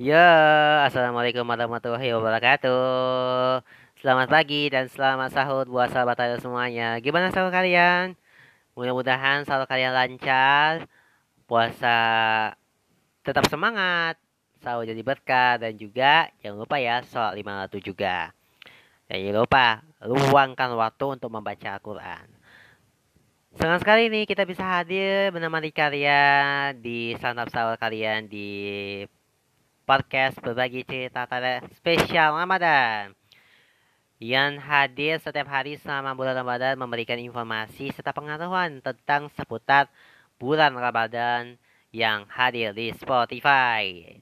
Ya, assalamualaikum warahmatullahi wabarakatuh. Selamat pagi dan selamat sahur buat sahabat saya semuanya. Gimana sahur kalian? Mudah-mudahan sahur kalian lancar, puasa tetap semangat, sahur jadi berkah dan juga jangan lupa ya sholat lima waktu juga. Dan jangan lupa luangkan waktu untuk membaca Al-Quran. Senang sekali nih kita bisa hadir menemani kalian di santap sahur kalian di podcast berbagi cerita tanda spesial Ramadan yang hadir setiap hari selama bulan Ramadan memberikan informasi serta pengetahuan tentang seputar bulan Ramadan yang hadir di Spotify.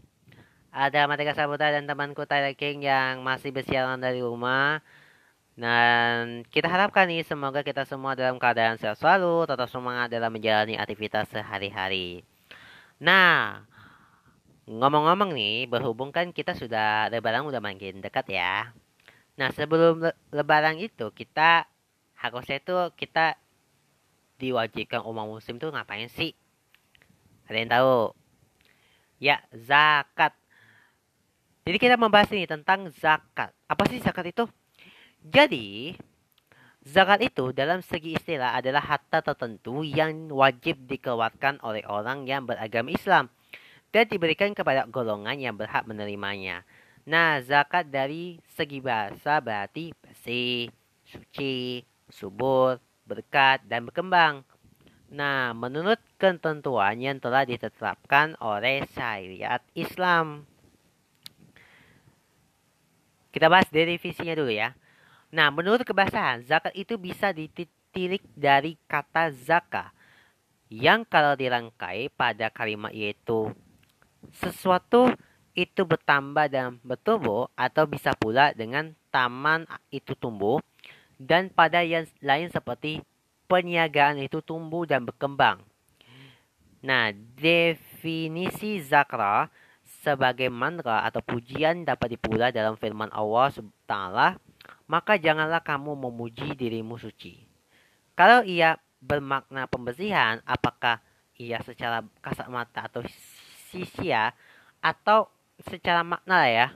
Ada Matika Sabuta dan temanku Tyler King yang masih bersiaran dari rumah dan kita harapkan nih semoga kita semua dalam keadaan sehat selalu, tetap semangat dalam menjalani aktivitas sehari-hari. Nah, ngomong-ngomong nih, berhubung kan kita sudah lebaran udah makin dekat ya. Nah, sebelum le lebaran itu kita harusnya itu kita diwajibkan umat muslim tuh ngapain sih? Ada yang tahu? Ya, zakat. Jadi kita membahas ini tentang zakat. Apa sih zakat itu? Jadi, zakat itu dalam segi istilah adalah harta tertentu yang wajib dikeluarkan oleh orang yang beragama Islam dan diberikan kepada golongan yang berhak menerimanya. Nah, zakat dari segi bahasa berarti bersih, suci, subur, berkat, dan berkembang. Nah, menurut ketentuan yang telah ditetapkan oleh syariat Islam. Kita bahas definisinya dulu ya. Nah, menurut kebasahan, zakat itu bisa ditilik dari kata zaka yang kalau dirangkai pada kalimat yaitu sesuatu itu bertambah dan bertumbuh atau bisa pula dengan taman itu tumbuh dan pada yang lain seperti perniagaan itu tumbuh dan berkembang. Nah, definisi zakra sebagai mantra atau pujian dapat dipula dalam firman Allah Subhanahu maka janganlah kamu memuji dirimu suci. Kalau ia bermakna pembersihan, apakah ia secara kasat mata atau sisia atau secara makna ya,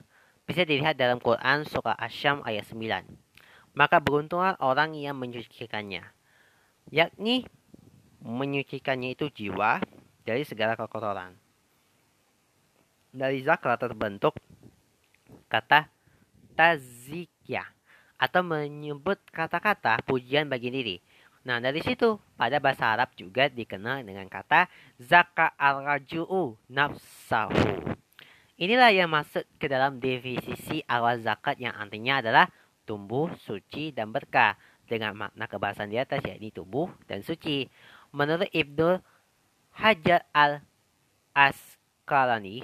bisa dilihat dalam Quran surah Asyam ayat 9. Maka beruntunglah orang yang menyucikannya, yakni menyucikannya itu jiwa dari segala kekotoran. Dari zakra terbentuk kata tazikiyah atau menyebut kata-kata pujian bagi diri. Nah, dari situ pada bahasa Arab juga dikenal dengan kata zaka al-raju'u nafsahu. Inilah yang masuk ke dalam definisi awal zakat yang artinya adalah tumbuh, suci, dan berkah dengan makna kebahasan di atas yakni tumbuh dan suci. Menurut Ibnu Hajar al-Asqalani,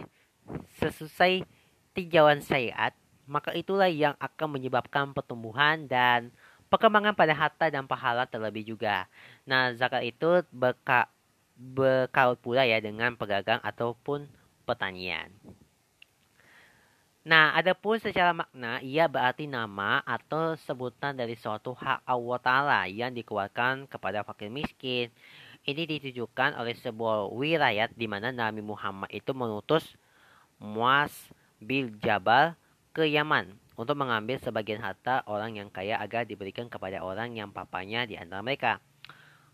sesusai tinjauan syariat, maka itulah yang akan menyebabkan pertumbuhan dan perkembangan pada harta dan pahala terlebih juga. Nah, zakat itu berka, berkaut pula ya dengan pedagang ataupun pertanian. Nah, adapun secara makna, ia berarti nama atau sebutan dari suatu hak Allah Ta'ala yang dikeluarkan kepada fakir miskin. Ini ditujukan oleh sebuah wilayah di mana Nabi Muhammad itu menutus Muas bil Jabal ke Yaman untuk mengambil sebagian harta orang yang kaya agar diberikan kepada orang yang papanya di antara mereka.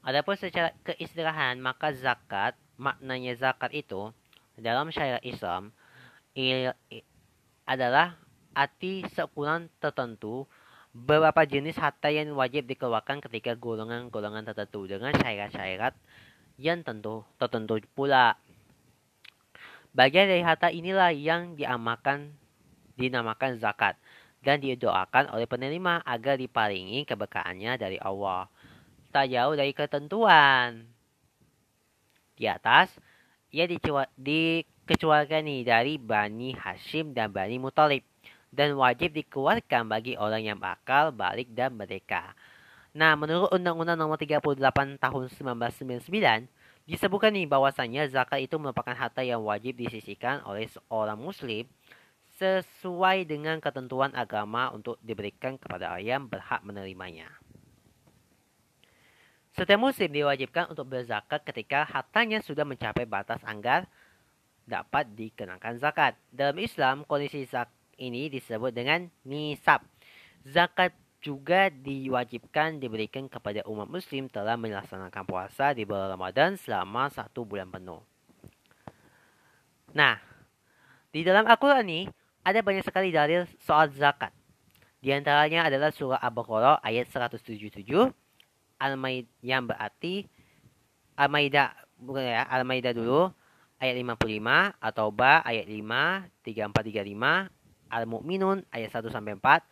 Adapun secara keistilahan, maka zakat, maknanya zakat itu dalam syariat Islam adalah arti seukuran tertentu beberapa jenis harta yang wajib dikeluarkan ketika golongan-golongan tertentu dengan syarat-syarat yang tentu tertentu pula. Bagian dari harta inilah yang diamalkan dinamakan zakat dan didoakan oleh penerima agar diparingi keberkahannya dari Allah. Tak jauh dari ketentuan. Di atas, ia dikecualikan dari Bani Hashim dan Bani Mutalib dan wajib dikeluarkan bagi orang yang bakal balik dan mereka. Nah, menurut Undang-Undang Nomor 38 Tahun 1999, disebutkan nih bahwasanya zakat itu merupakan harta yang wajib disisihkan oleh seorang muslim sesuai dengan ketentuan agama untuk diberikan kepada ayam berhak menerimanya. Setiap muslim diwajibkan untuk berzakat ketika hartanya sudah mencapai batas anggar dapat dikenakan zakat. Dalam Islam, kondisi zakat ini disebut dengan nisab. Zakat juga diwajibkan diberikan kepada umat muslim telah melaksanakan puasa di bulan Ramadan selama satu bulan penuh. Nah, di dalam Al-Quran ini ada banyak sekali dalil soal zakat. Di antaranya adalah surah Al-Baqarah ayat 177, Al-Maidah yang berarti Al-Maidah bukan ya, Al-Maidah dulu ayat 55, atau Ba ayat 5, 3435, Al-Mu'minun ayat 1 sampai 4,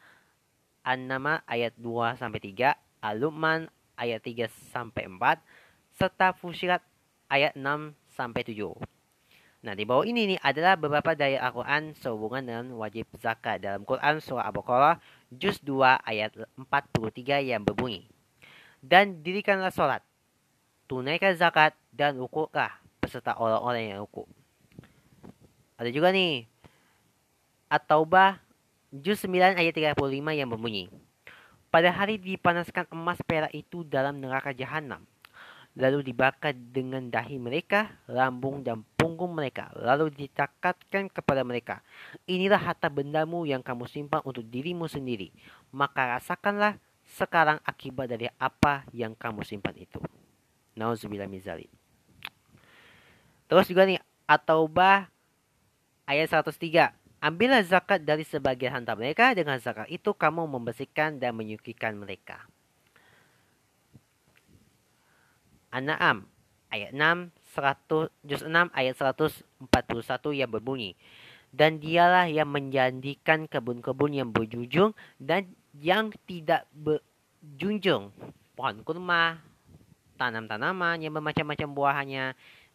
An-Nama ayat 2 sampai 3, Al-Luqman ayat 3 sampai 4, serta Fusilat ayat 6 sampai 7. Nah, di bawah ini nih adalah beberapa dari Al-Quran sehubungan dengan wajib zakat. Dalam Quran Surah Al-Baqarah, Juz 2 ayat 43 yang berbunyi. Dan dirikanlah sholat, tunaikan zakat, dan rukuklah beserta orang-orang yang rukuk. Ada juga nih At-Taubah juz 9 ayat 35 yang berbunyi. Pada hari dipanaskan emas perak itu dalam neraka jahanam. Lalu dibakar dengan dahi mereka, lambung dan punggung mereka. Lalu dicakatkan kepada mereka. Inilah harta bendamu yang kamu simpan untuk dirimu sendiri. Maka rasakanlah sekarang akibat dari apa yang kamu simpan itu. Nauzubillah mizali. Terus juga nih, At-Taubah ayat 103. Ambillah zakat dari sebagian harta mereka, dengan zakat itu kamu membersihkan dan menyucikan mereka. An-Na'am ayat 6 100 juz 6 ayat 141 yang berbunyi dan dialah yang menjanjikan kebun-kebun yang berjunjung dan yang tidak berjunjung pohon kurma tanam-tanaman yang bermacam-macam buahnya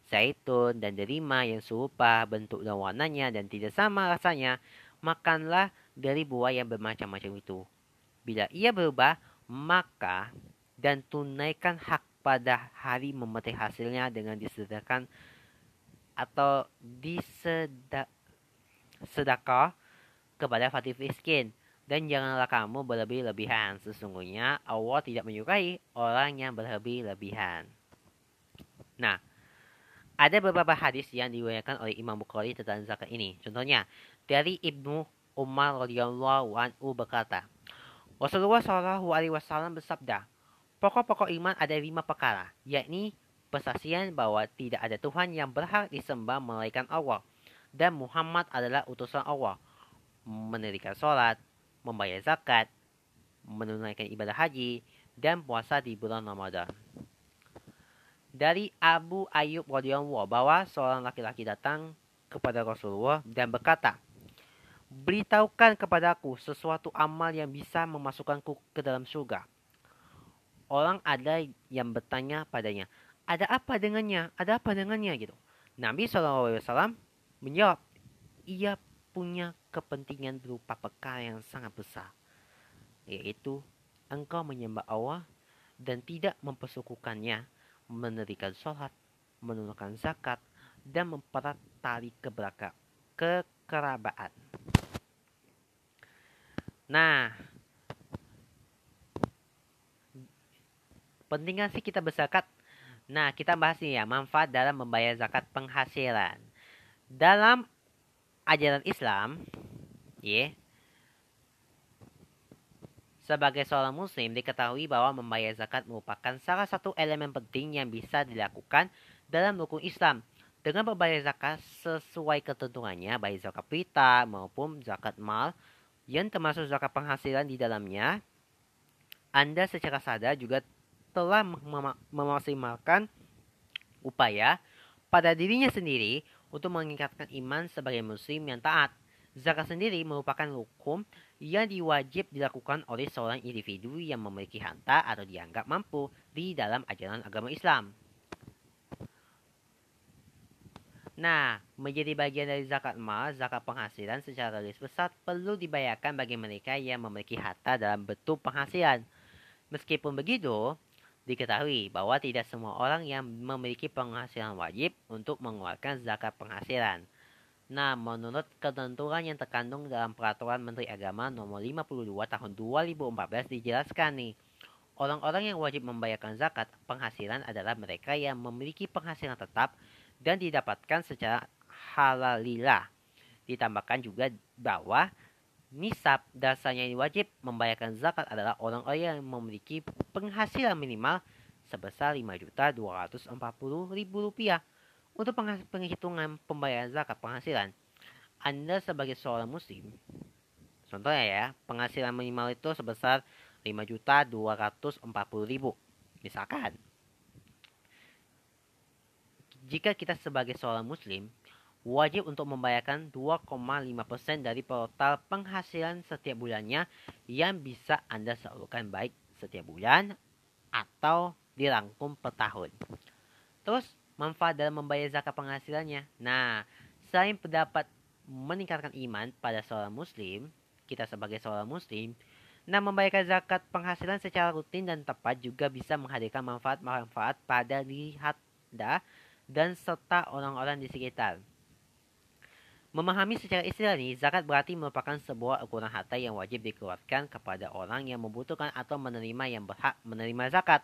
zaitun, dan delima yang serupa bentuk dan warnanya dan tidak sama rasanya, makanlah dari buah yang bermacam-macam itu. Bila ia berubah, maka dan tunaikan hak pada hari memetik hasilnya dengan disedekahkan atau disedekah kepada fakir miskin. Dan janganlah kamu berlebih-lebihan. Sesungguhnya Allah tidak menyukai orang yang berlebih-lebihan. Nah, ada beberapa hadis yang diriwayatkan oleh Imam Bukhari tentang zakat ini. Contohnya, dari Ibnu Umar radhiyallahu anhu berkata, Rasulullah Shallallahu alaihi wasallam bersabda, pokok-pokok iman ada lima perkara, yakni persaksian bahwa tidak ada Tuhan yang berhak disembah melainkan Allah. Dan Muhammad adalah utusan Allah, mendirikan sholat, membayar zakat, menunaikan ibadah haji, dan puasa di bulan Ramadan. Dari Abu Ayyub radhiyallahu bahwa seorang laki-laki datang kepada Rasulullah dan berkata, Beritahukan kepadaku sesuatu amal yang bisa memasukkanku ke dalam surga. Orang ada yang bertanya padanya, ada apa dengannya? Ada apa dengannya gitu. Nabi SAW menjawab, ia punya kepentingan berupa perkara yang sangat besar, yaitu engkau menyembah Allah dan tidak mempersukukannya mendirikan sholat, menunaikan zakat, dan memperat tali keberaka, kekerabaan. Nah, pentingnya sih kita berzakat. Nah, kita bahas nih ya, manfaat dalam membayar zakat penghasilan. Dalam ajaran Islam, ya, yeah, sebagai seorang muslim, diketahui bahwa membayar zakat merupakan salah satu elemen penting yang bisa dilakukan dalam rukun Islam. Dengan membayar zakat sesuai ketentuannya, baik zakat pita maupun zakat mal, yang termasuk zakat penghasilan di dalamnya, Anda secara sadar juga telah memaksimalkan upaya pada dirinya sendiri untuk meningkatkan iman sebagai muslim yang taat. Zakat sendiri merupakan hukum yang diwajib dilakukan oleh seorang individu yang memiliki harta atau dianggap mampu di dalam ajaran agama Islam. Nah, menjadi bagian dari zakat mal, zakat penghasilan secara garis besar perlu dibayarkan bagi mereka yang memiliki harta dalam bentuk penghasilan. Meskipun begitu, diketahui bahwa tidak semua orang yang memiliki penghasilan wajib untuk mengeluarkan zakat penghasilan. Nah, menurut ketentuan yang terkandung dalam Peraturan Menteri Agama Nomor 52 Tahun 2014 dijelaskan nih, orang-orang yang wajib membayarkan zakat penghasilan adalah mereka yang memiliki penghasilan tetap dan didapatkan secara halalilah. Ditambahkan juga bahwa nisab dasarnya yang wajib membayarkan zakat adalah orang-orang yang memiliki penghasilan minimal sebesar Rp5.240.000 rupiah. Untuk penghitungan pembayaran zakat penghasilan, Anda sebagai seorang muslim, contohnya ya, penghasilan minimal itu sebesar Rp5.240.000. Misalkan, jika kita sebagai seorang muslim wajib untuk membayarkan 2,5% dari total penghasilan setiap bulannya yang bisa Anda salurkan baik setiap bulan atau dirangkum per tahun. Terus, manfaat dalam membayar zakat penghasilannya. Nah, selain pendapat meningkatkan iman pada seorang muslim, kita sebagai seorang muslim, nah membayarkan zakat penghasilan secara rutin dan tepat juga bisa menghadirkan manfaat-manfaat pada diri Anda dan serta orang-orang di sekitar. Memahami secara istilah ini, zakat berarti merupakan sebuah ukuran harta yang wajib dikeluarkan kepada orang yang membutuhkan atau menerima yang berhak menerima zakat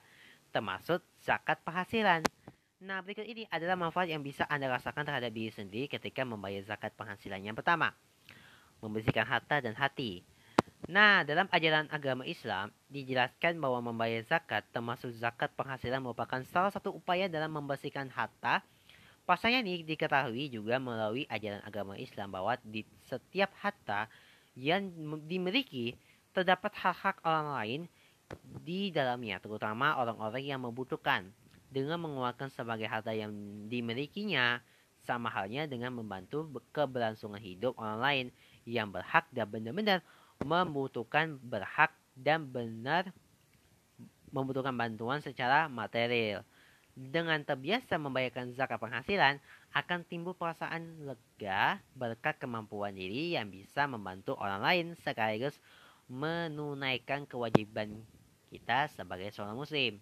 termasuk zakat penghasilan. Nah, berikut ini adalah manfaat yang bisa Anda rasakan terhadap diri sendiri ketika membayar zakat penghasilan yang pertama. Membersihkan harta dan hati. Nah, dalam ajaran agama Islam, dijelaskan bahwa membayar zakat termasuk zakat penghasilan merupakan salah satu upaya dalam membersihkan harta. Pasalnya ini diketahui juga melalui ajaran agama Islam bahwa di setiap harta yang dimiliki terdapat hak-hak orang lain di dalamnya, terutama orang-orang yang membutuhkan. Dengan mengeluarkan sebagai harta yang dimilikinya, sama halnya dengan membantu keberlangsungan hidup orang lain yang berhak dan benar-benar membutuhkan berhak dan benar membutuhkan bantuan secara material. Dengan terbiasa membayarkan zakat penghasilan, akan timbul perasaan lega berkat kemampuan diri yang bisa membantu orang lain sekaligus menunaikan kewajiban kita sebagai seorang muslim.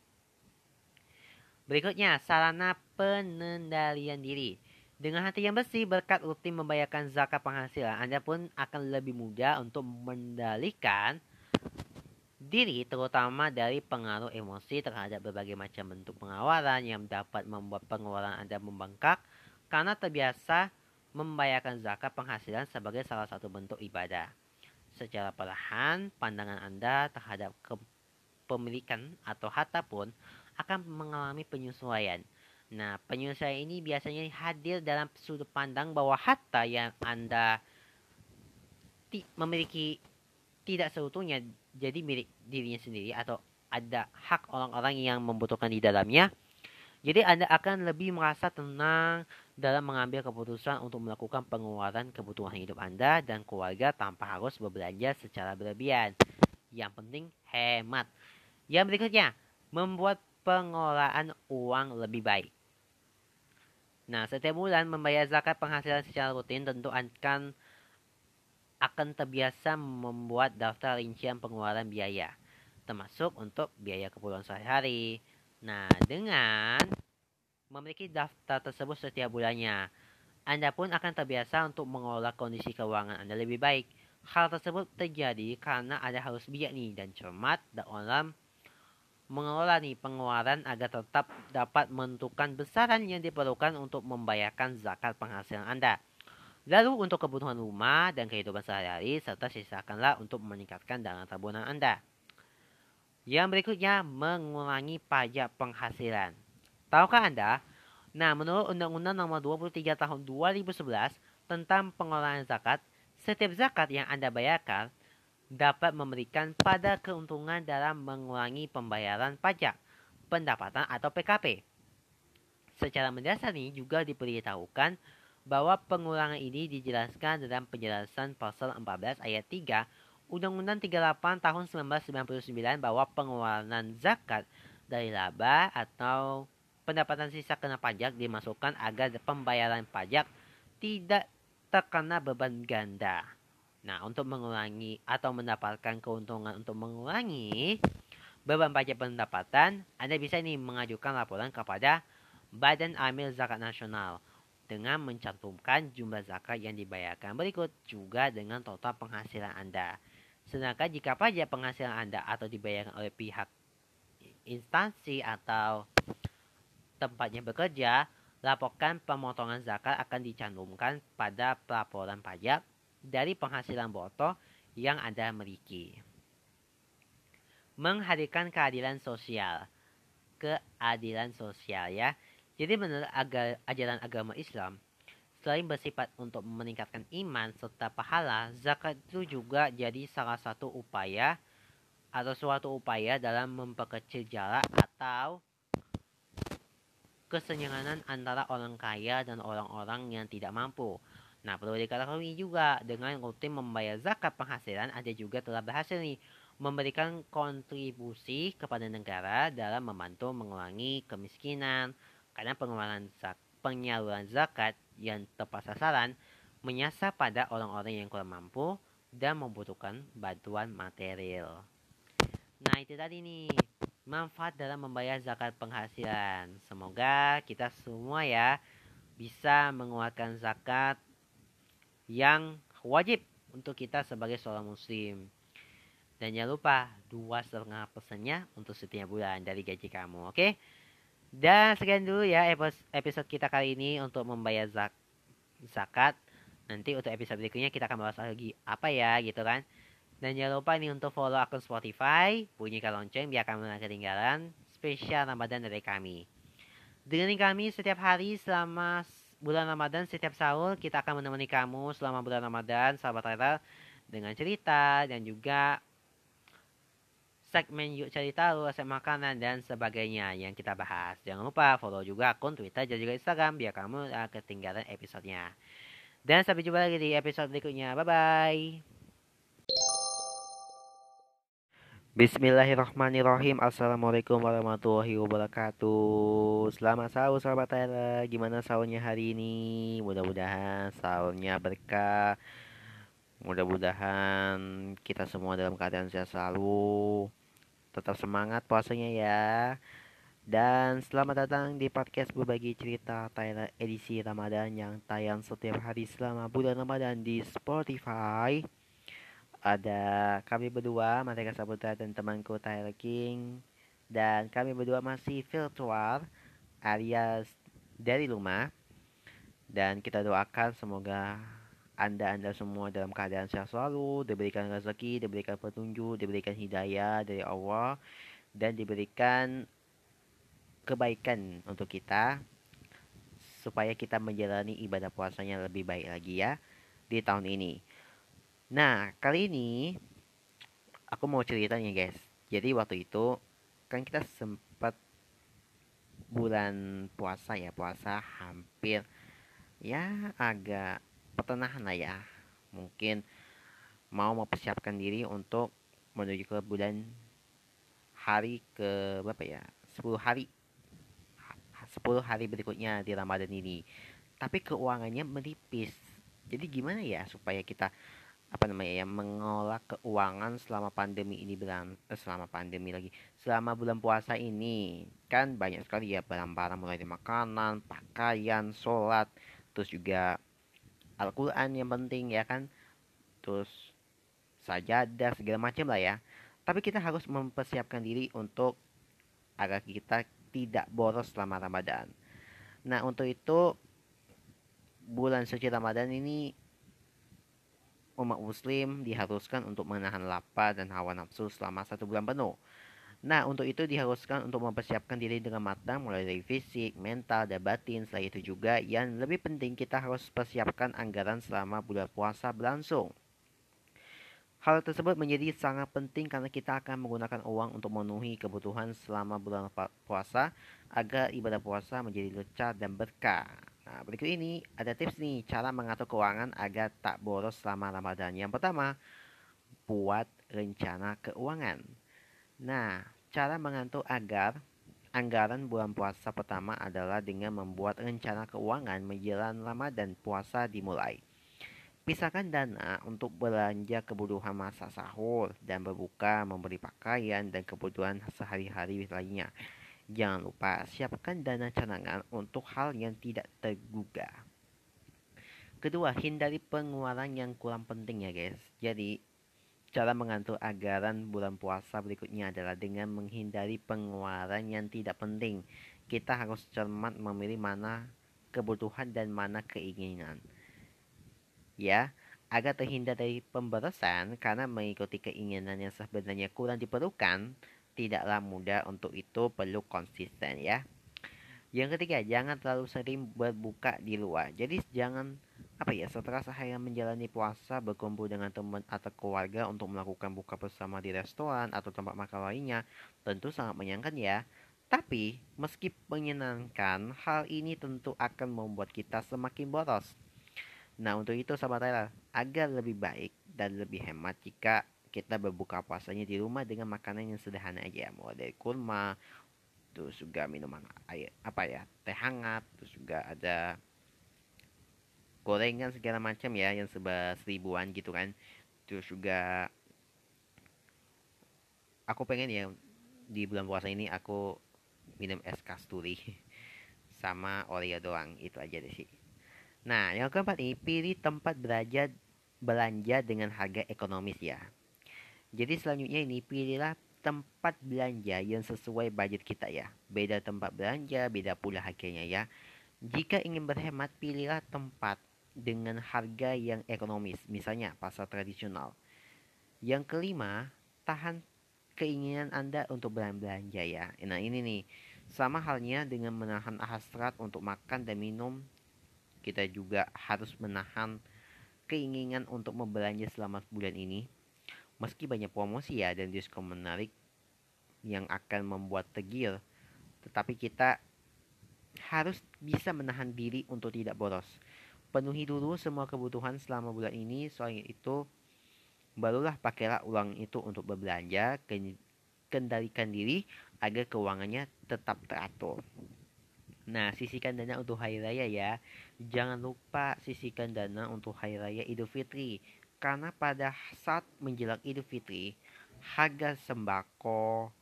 Berikutnya, sarana pengendalian diri. Dengan hati yang bersih, berkat rutin membayarkan zakat penghasilan, Anda pun akan lebih mudah untuk mengendalikan diri terutama dari pengaruh emosi terhadap berbagai macam bentuk pengeluaran yang dapat membuat pengeluaran Anda membengkak karena terbiasa membayarkan zakat penghasilan sebagai salah satu bentuk ibadah. Secara perlahan, pandangan Anda terhadap kepemilikan atau harta pun akan mengalami penyesuaian. Nah, penyesuaian ini biasanya hadir dalam sudut pandang bahwa harta yang Anda memiliki tidak seutuhnya jadi milik dirinya sendiri atau ada hak orang-orang yang membutuhkan di dalamnya. Jadi Anda akan lebih merasa tenang dalam mengambil keputusan untuk melakukan pengeluaran kebutuhan hidup Anda dan keluarga tanpa harus berbelanja secara berlebihan. Yang penting hemat. Yang berikutnya, membuat pengelolaan uang lebih baik. Nah, setiap bulan membayar zakat penghasilan secara rutin tentu akan akan terbiasa membuat daftar rincian pengeluaran biaya, termasuk untuk biaya keperluan sehari-hari. Nah, dengan memiliki daftar tersebut setiap bulannya, Anda pun akan terbiasa untuk mengelola kondisi keuangan Anda lebih baik. Hal tersebut terjadi karena Anda harus bijak nih dan cermat dalam mengelola nih pengeluaran agar tetap dapat menentukan besaran yang diperlukan untuk membayarkan zakat penghasilan Anda. Lalu untuk kebutuhan rumah dan kehidupan sehari-hari serta sisakanlah untuk meningkatkan dana tabungan Anda. Yang berikutnya mengurangi pajak penghasilan. Tahukah Anda? Nah, menurut Undang-Undang Nomor 23 Tahun 2011 tentang pengelolaan zakat, setiap zakat yang Anda bayarkan dapat memberikan pada keuntungan dalam mengurangi pembayaran pajak, pendapatan atau PKP. Secara mendasar ini juga diberitahukan bahwa pengurangan ini dijelaskan dalam penjelasan pasal 14 ayat 3 Undang-Undang 38 tahun 1999 bahwa pengeluaran zakat dari laba atau pendapatan sisa kena pajak dimasukkan agar pembayaran pajak tidak terkena beban ganda. Nah, untuk mengurangi atau mendapatkan keuntungan untuk mengurangi beban pajak pendapatan, Anda bisa nih mengajukan laporan kepada Badan Amil Zakat Nasional dengan mencantumkan jumlah zakat yang dibayarkan berikut juga dengan total penghasilan Anda. Sedangkan jika pajak penghasilan Anda atau dibayarkan oleh pihak instansi atau tempatnya bekerja laporkan pemotongan zakat akan dicantumkan pada pelaporan pajak dari penghasilan boto yang Anda miliki. Menghadirkan keadilan sosial. Keadilan sosial ya. Jadi menurut agar, ajaran agama Islam, selain bersifat untuk meningkatkan iman serta pahala, zakat itu juga jadi salah satu upaya atau suatu upaya dalam memperkecil jarak atau kesenjangan antara orang kaya dan orang-orang yang tidak mampu. Nah, perlu diketahui juga dengan rutin membayar zakat penghasilan ada juga telah berhasil nih memberikan kontribusi kepada negara dalam membantu mengurangi kemiskinan karena pengeluaran penyaluran zakat yang tepat sasaran menyasar pada orang-orang yang kurang mampu dan membutuhkan bantuan material. Nah, itu tadi nih manfaat dalam membayar zakat penghasilan. Semoga kita semua ya bisa mengeluarkan zakat yang wajib untuk kita sebagai seorang muslim. Dan jangan lupa dua setengah persennya untuk setiap bulan dari gaji kamu, oke? Okay? Dan sekian dulu ya episode kita kali ini untuk membayar zak zakat. Nanti untuk episode berikutnya kita akan bahas lagi apa ya gitu kan. Dan jangan lupa nih untuk follow akun Spotify, bunyikan lonceng biar kamu tidak ketinggalan spesial Ramadan dari kami. Dengan kami setiap hari selama bulan Ramadan setiap sahur kita akan menemani kamu selama bulan Ramadan sahabat Rera dengan cerita dan juga segmen yuk cerita resep makanan dan sebagainya yang kita bahas. Jangan lupa follow juga akun Twitter dan juga Instagram biar kamu tidak ketinggalan episodenya. Dan sampai jumpa lagi di episode berikutnya. Bye bye. Bismillahirrahmanirrahim Assalamualaikum warahmatullahi wabarakatuh Selamat sahur sahabat Tera Gimana sahurnya hari ini Mudah-mudahan sahurnya berkah Mudah-mudahan kita semua dalam keadaan sehat selalu Tetap semangat puasanya ya Dan selamat datang di podcast berbagi cerita Tyler edisi Ramadan Yang tayang setiap hari selama bulan Ramadan di Spotify ada kami berdua, Martika Saputra dan temanku Tyler King. Dan kami berdua masih virtual alias dari rumah. Dan kita doakan semoga anda-anda semua dalam keadaan sehat selalu, diberikan rezeki, diberikan petunjuk, diberikan hidayah dari Allah, dan diberikan kebaikan untuk kita supaya kita menjalani ibadah puasanya lebih baik lagi ya di tahun ini. Nah, kali ini aku mau ceritanya guys. Jadi waktu itu kan kita sempat bulan puasa ya, puasa hampir ya agak pertengahan lah ya. Mungkin mau mempersiapkan diri untuk menuju ke bulan hari ke berapa ya? 10 hari 10 hari berikutnya di Ramadan ini. Tapi keuangannya menipis. Jadi gimana ya supaya kita apa namanya ya mengolah keuangan selama pandemi ini eh, selama pandemi lagi selama bulan puasa ini kan banyak sekali ya barang-barang mulai dari makanan pakaian sholat terus juga Al-Quran yang penting ya kan? Terus sajadah segala macam lah ya. Tapi kita harus mempersiapkan diri untuk agar kita tidak boros selama Ramadan. Nah untuk itu bulan suci Ramadan ini umat muslim diharuskan untuk menahan lapar dan hawa nafsu selama satu bulan penuh. Nah, untuk itu diharuskan untuk mempersiapkan diri dengan matang mulai dari fisik, mental, dan batin. Selain itu juga yang lebih penting kita harus persiapkan anggaran selama bulan puasa berlangsung. Hal tersebut menjadi sangat penting karena kita akan menggunakan uang untuk memenuhi kebutuhan selama bulan puasa agar ibadah puasa menjadi lecat dan berkah. Nah, berikut ini ada tips nih cara mengatur keuangan agar tak boros selama Ramadan. Yang pertama, buat rencana keuangan. Nah, cara mengatur agar anggaran bulan puasa pertama adalah dengan membuat rencana keuangan menjelang Ramadan puasa dimulai. Pisahkan dana untuk belanja kebutuhan masa sahur dan berbuka, membeli pakaian dan kebutuhan sehari-hari lainnya. Jangan lupa siapkan dana cadangan untuk hal yang tidak terduga. Kedua, hindari pengeluaran yang kurang penting ya guys. Jadi, cara mengatur anggaran bulan puasa berikutnya adalah dengan menghindari pengeluaran yang tidak penting. Kita harus cermat memilih mana kebutuhan dan mana keinginan. Ya, agar terhindar dari pemborosan karena mengikuti keinginan yang sebenarnya kurang diperlukan, tidaklah mudah untuk itu perlu konsisten ya. Yang ketiga, jangan terlalu sering berbuka di luar. Jadi jangan apa ya setelah seharian menjalani puasa berkumpul dengan teman atau keluarga untuk melakukan buka bersama di restoran atau tempat makan lainnya tentu sangat menyenangkan ya. Tapi meski menyenangkan, hal ini tentu akan membuat kita semakin boros. Nah untuk itu sahabat Tyler, agar lebih baik dan lebih hemat jika kita berbuka puasanya di rumah dengan makanan yang sederhana aja mulai dari kurma, terus juga minuman air apa ya teh hangat terus juga ada gorengan segala macam ya yang sebab seribuan gitu kan. Terus juga aku pengen ya di bulan puasa ini aku minum es kasturi sama Oreo doang itu aja deh sih. Nah yang keempat ini pilih tempat belanja belanja dengan harga ekonomis ya. Jadi selanjutnya ini pilihlah tempat belanja yang sesuai budget kita ya. Beda tempat belanja, beda pula harganya ya. Jika ingin berhemat, pilihlah tempat dengan harga yang ekonomis, misalnya pasar tradisional. Yang kelima, tahan keinginan Anda untuk belanja ya. Nah, ini nih sama halnya dengan menahan hasrat untuk makan dan minum. Kita juga harus menahan keinginan untuk membelanja selama bulan ini Meski banyak promosi ya dan diskon menarik yang akan membuat tegil, tetapi kita harus bisa menahan diri untuk tidak boros. Penuhi dulu semua kebutuhan selama bulan ini, soal itu barulah pakailah uang itu untuk berbelanja, kendalikan diri agar keuangannya tetap teratur. Nah, sisihkan dana untuk hari raya ya. Jangan lupa sisihkan dana untuk hari raya Idul Fitri karena pada saat menjelang Idul Fitri, harga sembako,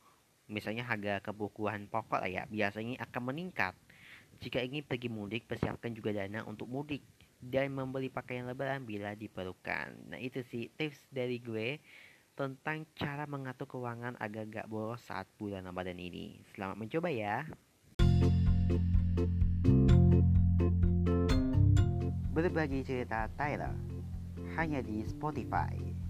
misalnya harga kebutuhan pokok lah ya, biasanya akan meningkat. Jika ingin pergi mudik, persiapkan juga dana untuk mudik dan membeli pakaian lebaran bila diperlukan. Nah itu sih tips dari gue tentang cara mengatur keuangan agar gak boros saat bulan Ramadan ini. Selamat mencoba ya. Berbagi cerita Tyler hanya di Spotify.